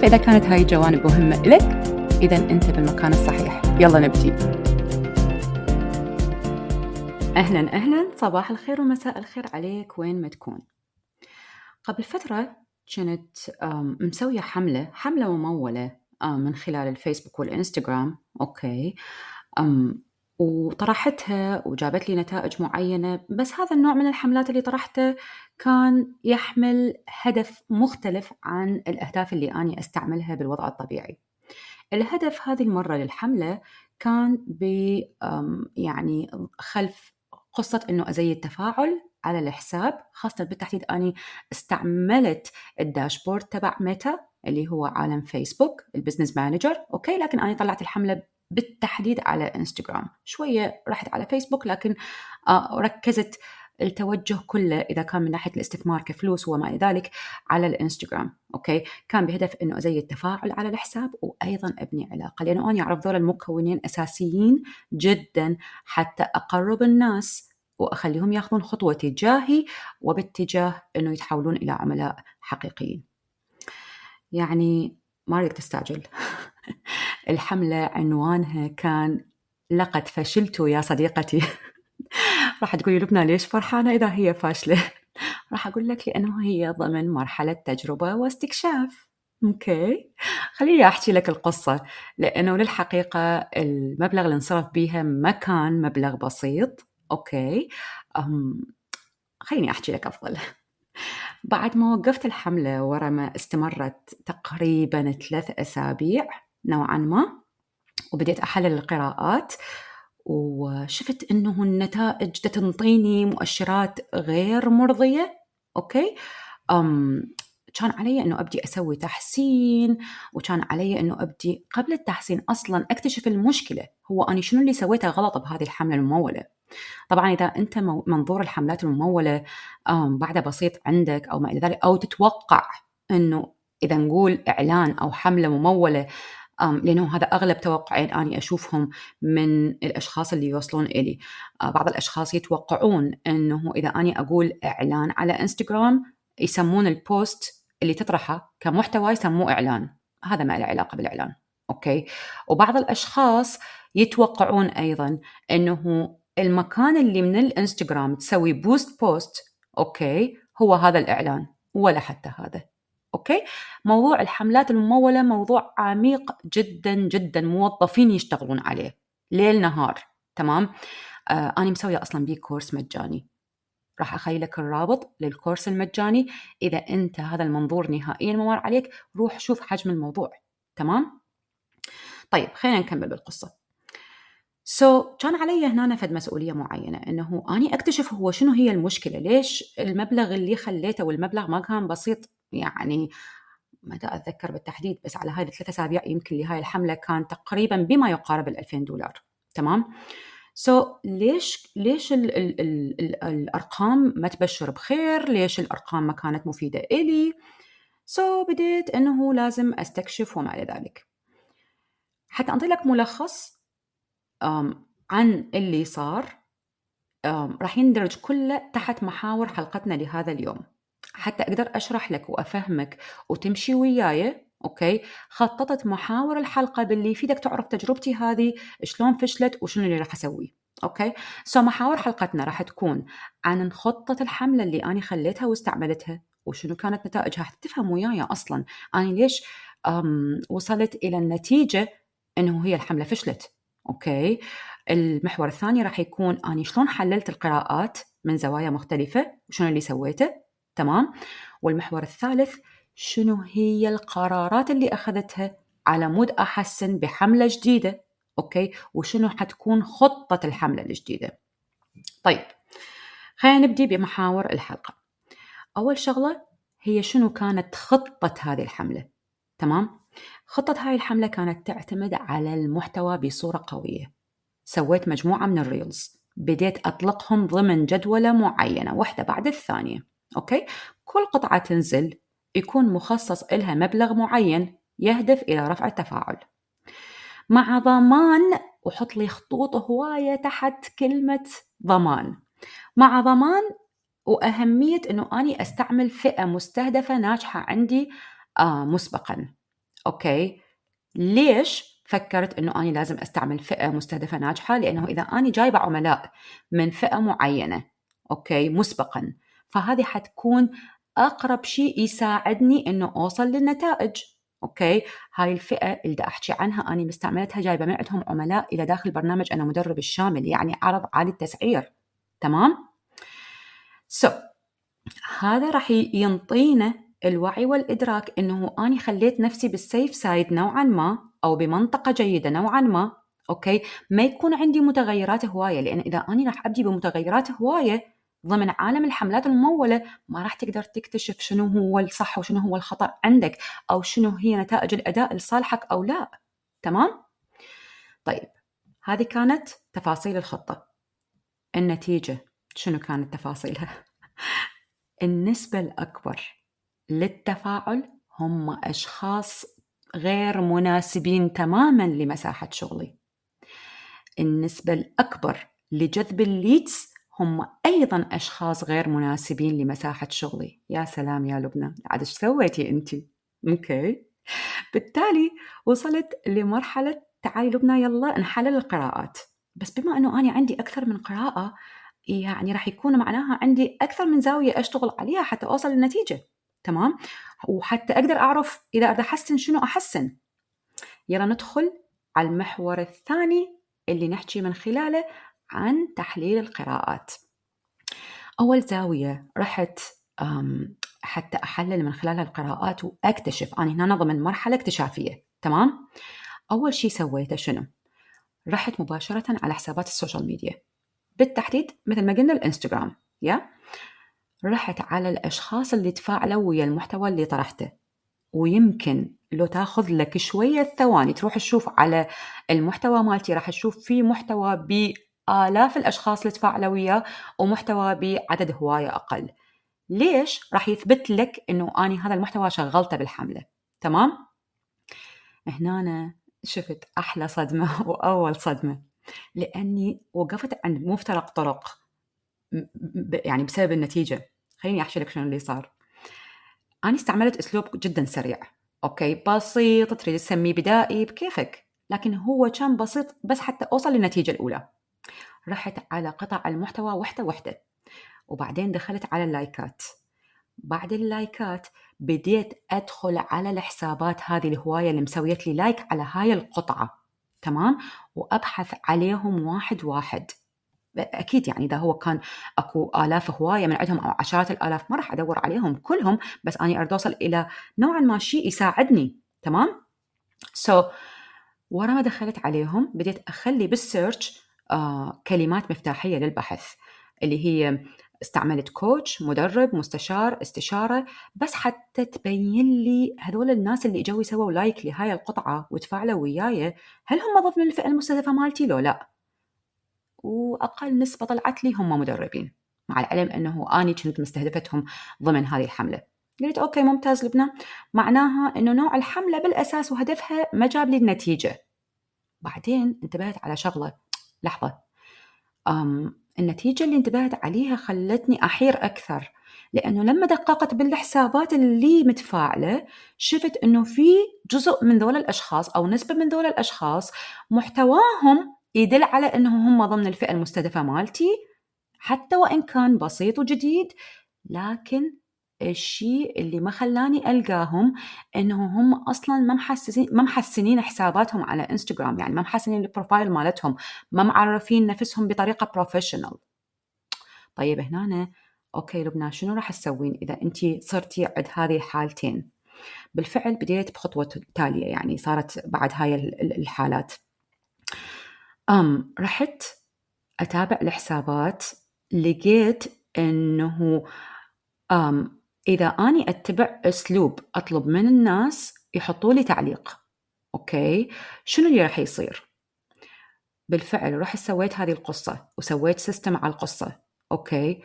فإذا كانت هاي الجوانب مهمة لك إذا أنت بالمكان الصحيح. يلا نبدي. أهلا أهلا. صباح الخير ومساء الخير عليك. وين ما تكون. قبل فترة كنت مسوية حملة حملة ممولة من خلال الفيسبوك والإنستغرام. أوكي. وطرحتها وجابت لي نتائج معينة بس هذا النوع من الحملات اللي طرحته كان يحمل هدف مختلف عن الأهداف اللي أنا أستعملها بالوضع الطبيعي. الهدف هذه المرة للحملة كان ب يعني خلف قصة إنه أزيد تفاعل على الحساب خاصة بالتحديد أني استعملت ال dashboard تبع ميتا اللي هو عالم فيسبوك ال business manager okay؟ لكن أنا طلعت الحملة بالتحديد على إنستغرام. شوية رحت على فيسبوك لكن آه، ركزت التوجه كله إذا كان من ناحية الاستثمار كفلوس وما إلى ذلك على الإنستغرام. أوكي؟ كان بهدف إنه أزيد التفاعل على الحساب وأيضا أبني علاقة. لأنه أنا اعرف ذول المكونين أساسيين جدا حتى أقرب الناس وأخليهم ياخذون خطوة تجاهي وباتجاه إنه يتحولون إلى عملاء حقيقيين. يعني ما أريد تستعجل الحملة عنوانها كان لقد فشلت يا صديقتي راح تقولي لبنى ليش فرحانة؟ إذا هي فاشلة. راح أقول لك لأنه هي ضمن مرحلة تجربة واستكشاف. okay؟ خليني أحكي لك القصة. لأنه للحقيقة المبلغ اللي انصرف بيها ما كان مبلغ بسيط. okay؟ أم خليني أحكي لك أفضل. بعد ما وقفت الحملة ورا ما استمرت تقريبا ثلاث أسابيع نوعا ما وبديت أحلل القراءات وشفت انه النتائج تنطيني مؤشرات غير مرضية أوكي؟ أم كان علي إنه أبدي أسوي تحسين وكان علي إنه أبدي قبل التحسين أصلا أكتشف المشكلة هو اني شنو اللي سويته غلط بهذه الحملة الممولة؟ طبعا إذا أنت منظور الحملات الممولة بعدها بسيط عندك أو ما إلى ذلك أو تتوقع إنه إذا نقول إعلان أو حملة ممولة لأنه هذا أغلب توقعين أني أشوفهم من الأشخاص اللي يوصلون إلي. آه، بعض الأشخاص يتوقعون إنه إذا أني أقول إعلان على إنستغرام يسمون ال post اللي تطرحه كمحتوى يسموه إعلان. هذا ما له علاقة بالإعلان. okay؟ وبعض الأشخاص يتوقعون أيضا إنه المكان اللي من الإنستغرام تسوي boost post okay هو هذا الإعلان ولا حتى هذا. okay؟ موضوع الحملات الممولة موضوع عميق جدا جدا. موظفين يشتغلون عليه ليل نهار تمام؟ آه أنا مسوية أصلا بيه كورس مجاني. راح أخلي لك الرابط للكورس المجاني. إذا أنت هذا المنظور نهائيا ممر عليك روح شوف حجم الموضوع تمام؟ طيب خلينا نكمل بالقصة. so, كان علي هنا فد مسؤولية معينة إنه أني أكتشف هو شنو هي المشكلة ليش المبلغ اللي خليته والمبلغ ما كان بسيط؟ يعني ما أتذكر بالتحديد بس على هذه الثلاث أسابيع يمكن لهاي الحملة كان تقريبا بما يقارب ال 2000 دولار تمام؟ so, ليش ليش ال ال ال ال الأرقام ما تبشر بخير؟ ليش الأرقام ما كانت مفيدة إلي؟ so, بديت إنه لازم أستكشف وما إلى ذلك. حتى اعطي لك ملخص عن اللي صار راح يندرج كله تحت محاور حلقتنا لهذا اليوم. حتى أقدر أشرح لك وأفهمك وتمشي وياي okay؟ خططت محاور الحلقة باللي يفيدك تعرف تجربتي هذه شلون فشلت وشنو اللي راح اسويه okay؟ so محاور حلقتنا راح تكون عن خطة الحملة اللي أنا خليتها واستعملتها وشنو كانت نتائجها. حتى تفهم وياي أصلا أنا ليش وصلت إلى النتيجة إنه هي الحملة فشلت okay؟ المحور الثاني راح يكون اني شلون حللت القراءات من زوايا مختلفة وشنو اللي سويته. تمام؟ والمحور الثالث شنو هي القرارات اللي أخذتها على مود أحسن بحملة جديدة؟ okay؟ وشنو حتكون خطة الحملة الجديدة؟ طيب خلينا نبدي بمحاور الحلقة. أول شغلة هي شنو كانت خطة هذه الحملة؟ تمام؟ خطة هاي الحملة كانت تعتمد على المحتوى بصورة قوية. سويت مجموعة من ال reels. بديت أطلقهم ضمن جدولة معينة واحدة بعد الثانية. okay؟ كل قطعة تنزل يكون مخصص إلها مبلغ معين يهدف إلى رفع التفاعل. مع ضمان وحط لي خطوط هواية تحت كلمة ضمان. مع ضمان وأهمية أنه أني أستعمل فئة مستهدفة ناجحة عندي آه مسبقا. okay؟ ليش فكرت إنه أنا لازم أستعمل فئة مستهدفة ناجحة؟ لأنه إذا أنا جايبة عملاء من فئة معينة okay؟ مسبقا. فهذه حتكون أقرب شيء يساعدني إنه أوصل للنتائج. okay؟ هاي الفئة اللي دا أحكي عنها أنا مستعملتها جايبة من عندهم عملاء إلى داخل برنامج أنا مدرب الشامل يعني عرض عالي التسعير. تمام؟ so, هذا راح ينطينا الوعي والإدراك إنه أنا خليت نفسي بال safe side نوعا ما أو بمنطقة جيدة نوعا ما. okay؟ ما يكون عندي متغيرات هواية لأن إذا أنا راح أبدي بمتغيرات هواية ضمن عالم الحملات الممولة ما راح تقدر تكتشف شنو هو الصح وشنو هو الخطأ عندك أو شنو هي نتائج الأداء لصالحك أو لا تمام؟ طيب هذه كانت تفاصيل الخطة النتيجة شنو كانت تفاصيلها؟ النسبة الأكبر للتفاعل هم أشخاص غير مناسبين تماما لمساحة شغلي النسبة الأكبر لجذب ال leads هم أيضا أشخاص غير مناسبين لمساحة شغلي. يا سلام يا لبنى. عاد إيش سويتي أنت؟ okay. بالتالي وصلت لمرحلة تعالي لبنى يلا نحلل القراءات. بس بما أنه أنا عندي أكثر من قراءة يعني راح يكون معناها عندي أكثر من زاوية أشتغل عليها حتى أوصل للنتيجة. تمام؟ وحتى أقدر أعرف إذا اريد أحسن شنو أحسن. يلا ندخل على المحور الثاني اللي نحكي من خلاله عن تحليل القراءات. أول زاوية رحت حتى أحلل من خلالها القراءات وأكتشف أنا هنا ضمن مرحله اكتشافية. تمام؟ أول شيء سويته شنو؟ رحت مباشرة على حسابات ال social media. بالتحديد مثل ما قلنا الإنستغرام yeah؟ رحت على الأشخاص اللي تفاعلوا ويا المحتوى اللي طرحته. ويمكن لو تاخذ لك شوية ثواني تروح تشوف على المحتوى مالتي راح تشوف في محتوى بآلاف الأشخاص اللي تفاعلوا وياه ومحتوى بعدد هواية أقل. ليش؟ راح يثبت لك إنه أني هذا المحتوى شغلته بالحملة؟ تمام؟ هنا أنا شفت أحلى صدمة وأول صدمة. لأني وقفت عند مفترق طرق يعني بسبب النتيجة. خليني أحكي لك شنو اللي صار. أنا استعملت أسلوب جدا سريع. okay؟ بسيط تريد تسميه بدائي بكيفك. لكن هو كان بسيط بس حتى اوصل للنتيجة الأولى. رحت على قطع المحتوى وحده وحده وبعدين دخلت على اللايكات. بعد اللايكات بديت أدخل على الحسابات هذه الهواية اللي مسويت لي like على هاي القطعة. تمام؟ وأبحث عليهم واحد واحد. أكيد يعني إذا هو كان أكو آلاف هواية من عندهم أو عشرات الآلاف ما راح أدور عليهم كلهم بس أني اريد أوصل إلى نوعا ما شيء يساعدني. تمام؟ so, ورا ما دخلت عليهم بديت أخلي بال search كلمات مفتاحية للبحث اللي هي استعملت coach مدرب مستشار استشارة بس حتى تبين لي هذول الناس اللي اجوا يسووا like لهاي القطعة وتفاعلوا وياي هل هم ضمن الفئة المستهدفة مالتي؟ لو لا. وأقل نسبة طلعت لي هم مدربين مع العلم إنه أني كنت مستهدفتهم ضمن هذه الحملة. قلت okay ممتاز لبنى معناها إنه نوع الحملة بالأساس وهدفها ما جاب لي النتيجة. بعدين انتبهت على شغلة. لحظة. أم النتيجة اللي انتبهت عليها خلتني أحير أكثر لأنه لما دققت بالحسابات اللي متفاعلة شفت أنه في جزء من ذول الأشخاص أو نسبة من ذول الأشخاص محتواهم يدل على انهم هم ضمن الفئة المستهدفة مالتي حتى وإن كان بسيط وجديد لكن الشيء اللي ما خلاني ألقاهم إنه هم أصلا ما محسسين ما محسنين حساباتهم على إنستغرام يعني ما محسنين ال profile مالتهم ما معرفين نفسهم بطريقة professional طيب هنا okay لبنى شنو راح تسوين إذا أنت صرتي عند هذه الحالتين؟ بالفعل بديت بخطوة تالية يعني صارت بعد هاي الحالات. أم رحت أتابع الحسابات لقيت أم إذا أني أتبع أسلوب أطلب من الناس يحطوا لي تعليق okay؟ شنو اللي راح يصير؟ بالفعل رحت سويت هذه القصة وسويت system على القصة okay؟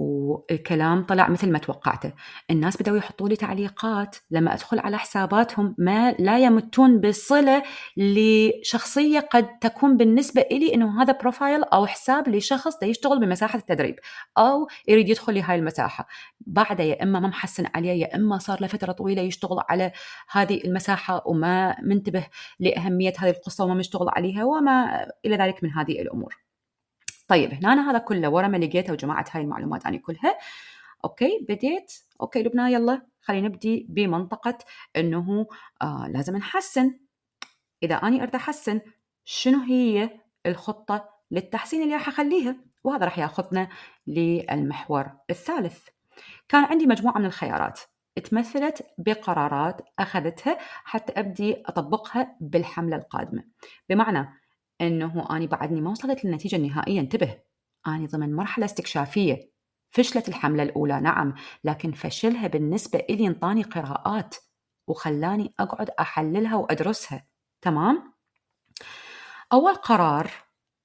والكلام طلع مثل ما توقعته. الناس بدأوا يحطوا لي تعليقات. لما أدخل على حساباتهم ما لا يمتون بصلة لشخصية قد تكون بالنسبة إلي أنه هذا profile أو حساب لشخص دا يشتغل بمساحة التدريب أو يريد يدخل لهاي المساحة. بعد يا إما ما محسن عليه يا إما صار لفترة طويلة يشتغل على هذه المساحة وما منتبه لأهمية هذه القصة وما مشتغل عليها وما إلى ذلك من هذه الأمور. طيب هنا هذا كله ورا ما لقيته وجمعت هاي المعلومات أنا كلها. okay بديت. okay لبنى يلا. خلينا نبدي بمنطقة إنه آه لازم نحسن. إذا أني أريد أحسن شنو هي الخطة للتحسين اللي راح أخليها؟ وهذا راح ياخذنا للمحور الثالث. كان عندي مجموعة من الخيارات. تمثلت بقرارات أخذتها حتى أبدي أطبقها بالحملة القادمة. بمعنى إنه أني بعدني ما وصلت للنتيجة النهائية انتبه. أني ضمن مرحلة استكشافية. فشلت الحملة الأولى نعم لكن فشلها بالنسبة إلي انطاني قراءات وخلاني أقعد أحللها وأدرسها. تمام؟ أول قرار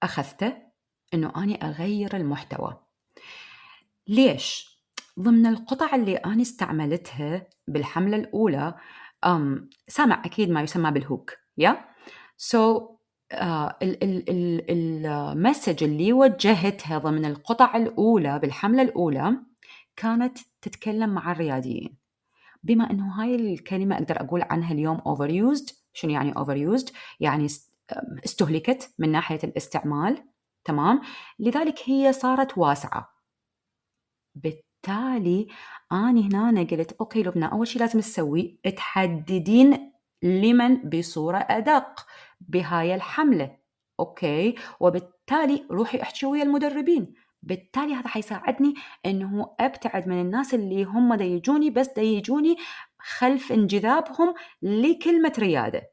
أخذته إنه أني أغير المحتوى. ليش؟ ضمن القطع اللي أنا استعملتها بالحملة الأولى أم سامع أكيد ما يسمى بال hook yeah؟ so, ال message اللي وجهتها ضمن القطع الأولى بالحملة الأولى كانت تتكلم مع الرياديين بما أنه هاي الكلمة أقدر أقول عنها اليوم overused شنو يعني overused؟ يعني استهلكت من ناحية الاستعمال تمام؟ لذلك هي صارت واسعة بالتالي أنا هنا قلت okay لبنى أول شيء لازم تسوي تحددين لمن بصورة أدق بهاي الحملة okay؟ وبالتالي روحي أحكي ويا المدربين. بالتالي هذا حيساعدني إنه أبتعد من الناس اللي هم دا يجوني بس دا يجوني خلف انجذابهم لكلمة ريادة.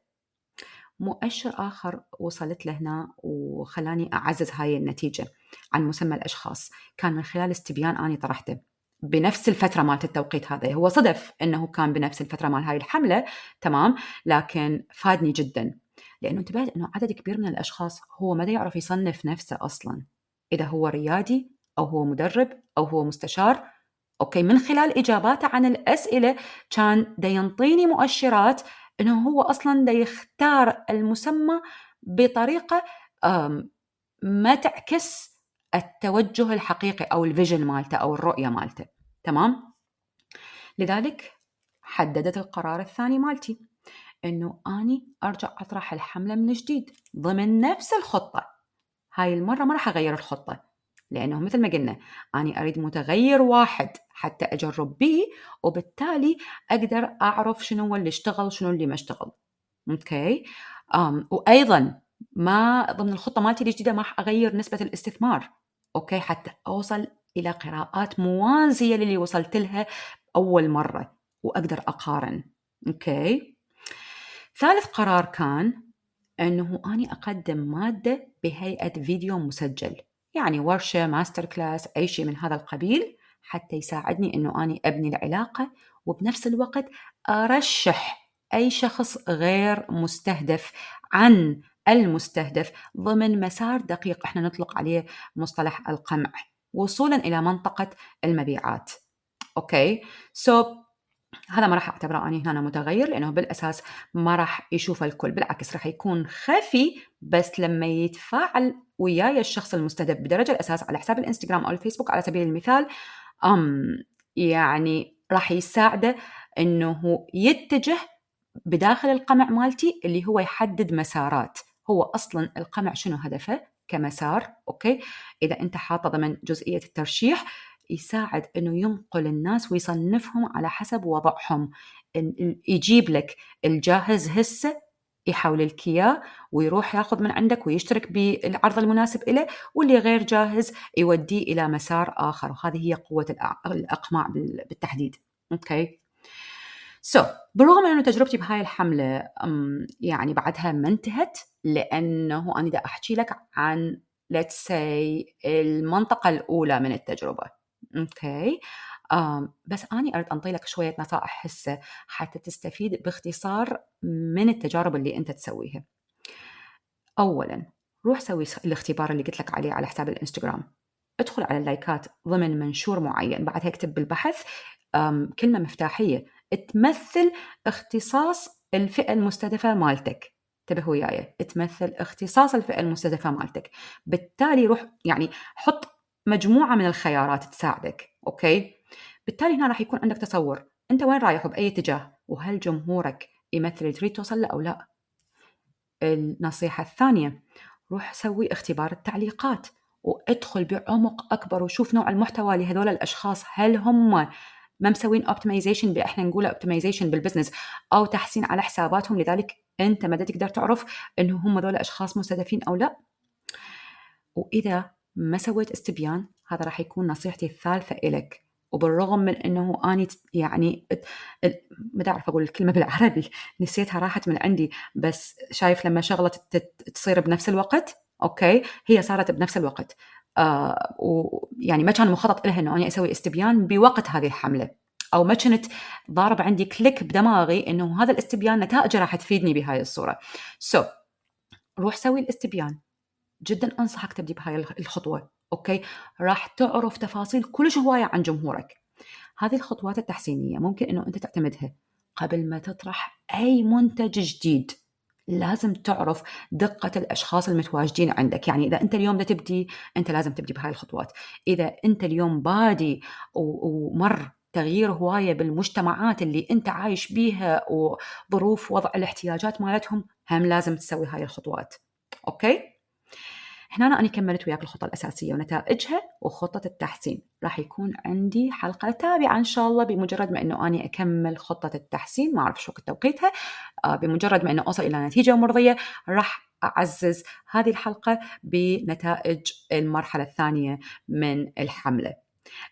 مؤشر آخر وصلت له هنا وخلاني أعزز هاي النتيجة عن مسمى الأشخاص. كان من خلال استبيان أني طرحته. بنفس الفترة مالت التوقيت هذا. هو صدف أنه كان بنفس الفترة مال هاي الحملة تمام؟ لكن فادني جدا. لأنه انتبهت أنه عدد كبير من الأشخاص هو ما يعرف يصنف نفسه أصلا. إذا هو ريادي أو هو مدرب أو هو مستشار okay من خلال إجاباته عن الأسئلة كان دا ينطيني مؤشرات أنه هو أصلا دا يختار المسمى بطريقة ما تعكس التوجه الحقيقي أو ال vision مالته أو الرؤية مالته. تمام؟ لذلك حددت القرار الثاني مالتي. إنه آني أرجع أطرح الحملة من جديد ضمن نفس الخطة. هاي المرة ما راح أغير الخطة لأنه مثل ما قلنا آني أريد متغير واحد حتى أجرب به وبالتالي أقدر أعرف شنو هو اللي اشتغل شنو اللي ما اشتغل. okay؟ أم وأيضا ما ضمن الخطة مالتي الجديدة ما راح أغير نسبة الاستثمار. okay؟ حتى أوصل إلى قراءات موازية للي وصلت لها أول مرة وأقدر أقارن. okay؟ ثالث قرار كان أنه أني أقدم مادة بهيئة فيديو مسجل يعني ورشة masterclass أي شيء من هذا القبيل حتى يساعدني أنه أني أبني العلاقة وبنفس الوقت أرشح أي شخص غير مستهدف عن المستهدف ضمن مسار دقيق إحنا نطلق عليه مصطلح القمع وصولا إلى منطقة المبيعات. okay؟ so, هذا ما راح أعتبره أني هنا متغير لأنه بالأساس ما راح يشوف الكل بالعكس راح يكون خفي بس لما يتفاعل وياي الشخص المستهدف بدرجة الأساس على حساب الإنستغرام أو الفيسبوك على سبيل المثال أم يعني راح يساعده إنه يتجه بداخل القمع مالتي اللي هو يحدد مسارات. هو أصلا القمع شنو هدفه كمسار okay؟ إذا أنت حاطه ضمن جزئية الترشيح يساعد إنه ينقل الناس ويصنفهم على حسب وضعهم. يجيب لك الجاهز هسه يحول لك اياه ويروح ياخذ من عندك ويشترك بالعرض المناسب له واللي غير جاهز يوديه إلى مسار آخر. وهذه هي قوة الإقماع بالتحديد. okay؟ so, بالرغم من إنه تجربتي بهاي الحملة يعني بعدها ما انتهت لأنه أنا دا أحكي لك عن let's say المنطقة الأولى من التجربة. okay. بس أنا أريد أنطي لك شوية نصائح هسه حتى تستفيد باختصار من التجارب اللي أنت تسويها. أولا روح سوي الاختبار اللي قلت لك عليه على حساب الإنستغرام. ادخل على اللايكات ضمن منشور معين بعدها اكتب بالبحث كلمة مفتاحية. تمثل اختصاص الفئة المستهدفة مالتك. انتبه وياي تمثل اختصاص الفئة المستهدفة مالتك. بالتالي روح يعني حط مجموعة من الخيارات تساعدك okay؟ بالتالي هنا راح يكون عندك تصور. أنت وين رايح؟ وبأي اتجاه؟ وهل جمهورك يمثل اللي تريد توصل له أو لا؟ النصيحة الثانية روح سوي اختبار التعليقات وادخل بعمق أكبر وشوف نوع المحتوى لهذول الأشخاص هل هم ما مسوين optimization إحنا نقول optimization بال business أو تحسين على حساباتهم. لذلك أنت ما تقدر تعرف إنه هم ذول اشخاص مستهدفين أو لا. وإذا ما سويت استبيان؟ هذا راح يكون نصيحتي الثالثة إلك. وبالرغم من إنه أني يعني ما اعرف أقول الكلمة بالعربي نسيتها راحت من عندي. بس شايف لما شغلة تصير بنفس الوقت أوكي هي صارت بنفس الوقت. آه ويعني ما كان مخطط لها إنه أني أسوي استبيان بوقت هذه الحملة. أو ما كنت ضارب عندي click بدماغي إنه هذا الاستبيان نتائجه راح تفيدني بهاي الصورة. so, so, روح سوي الاستبيان. جدا أنصحك تبدي بهاي الخطوة أوكي؟ راح تعرف تفاصيل كلش هواية عن جمهورك. هذه الخطوات التحسينية ممكن إنه أنت تعتمدها قبل ما تطرح أي منتج جديد. لازم تعرف دقة الأشخاص المتواجدين عندك. يعني إذا أنت اليوم تبدي أنت لازم تبدي بهاي الخطوات. إذا أنت اليوم بادي ومر تغيير هواية بالمجتمعات اللي أنت عايش بيها وظروف وضع الاحتياجات مالتهم هم لازم تسوي هاي الخطوات. أوكي؟ هنا أنا كملت وياك الخطة الأساسية ونتائجها وخطة التحسين. راح يكون عندي حلقة تابعة إن شاء الله بمجرد ما أنه أني أكمل خطة التحسين ما أعرف شو وقت توقيتها. آه، بمجرد ما أنه أوصل إلى نتيجة مرضية راح أعزز هذه الحلقة بنتائج المرحلة الثانية من الحملة.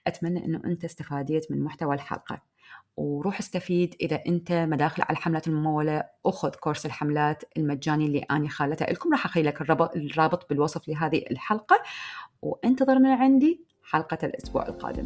أتمنى أنه أنت استفاديت من محتوى الحلقة. وروح استفيد إذا أنت مداخل على الحملات الممولة أخذ كورس الحملات المجاني اللي أنا خالته لكم. راح أخلي لك الرابط بالوصف لهذه الحلقة. وانتظر من عندي حلقة الأسبوع القادم.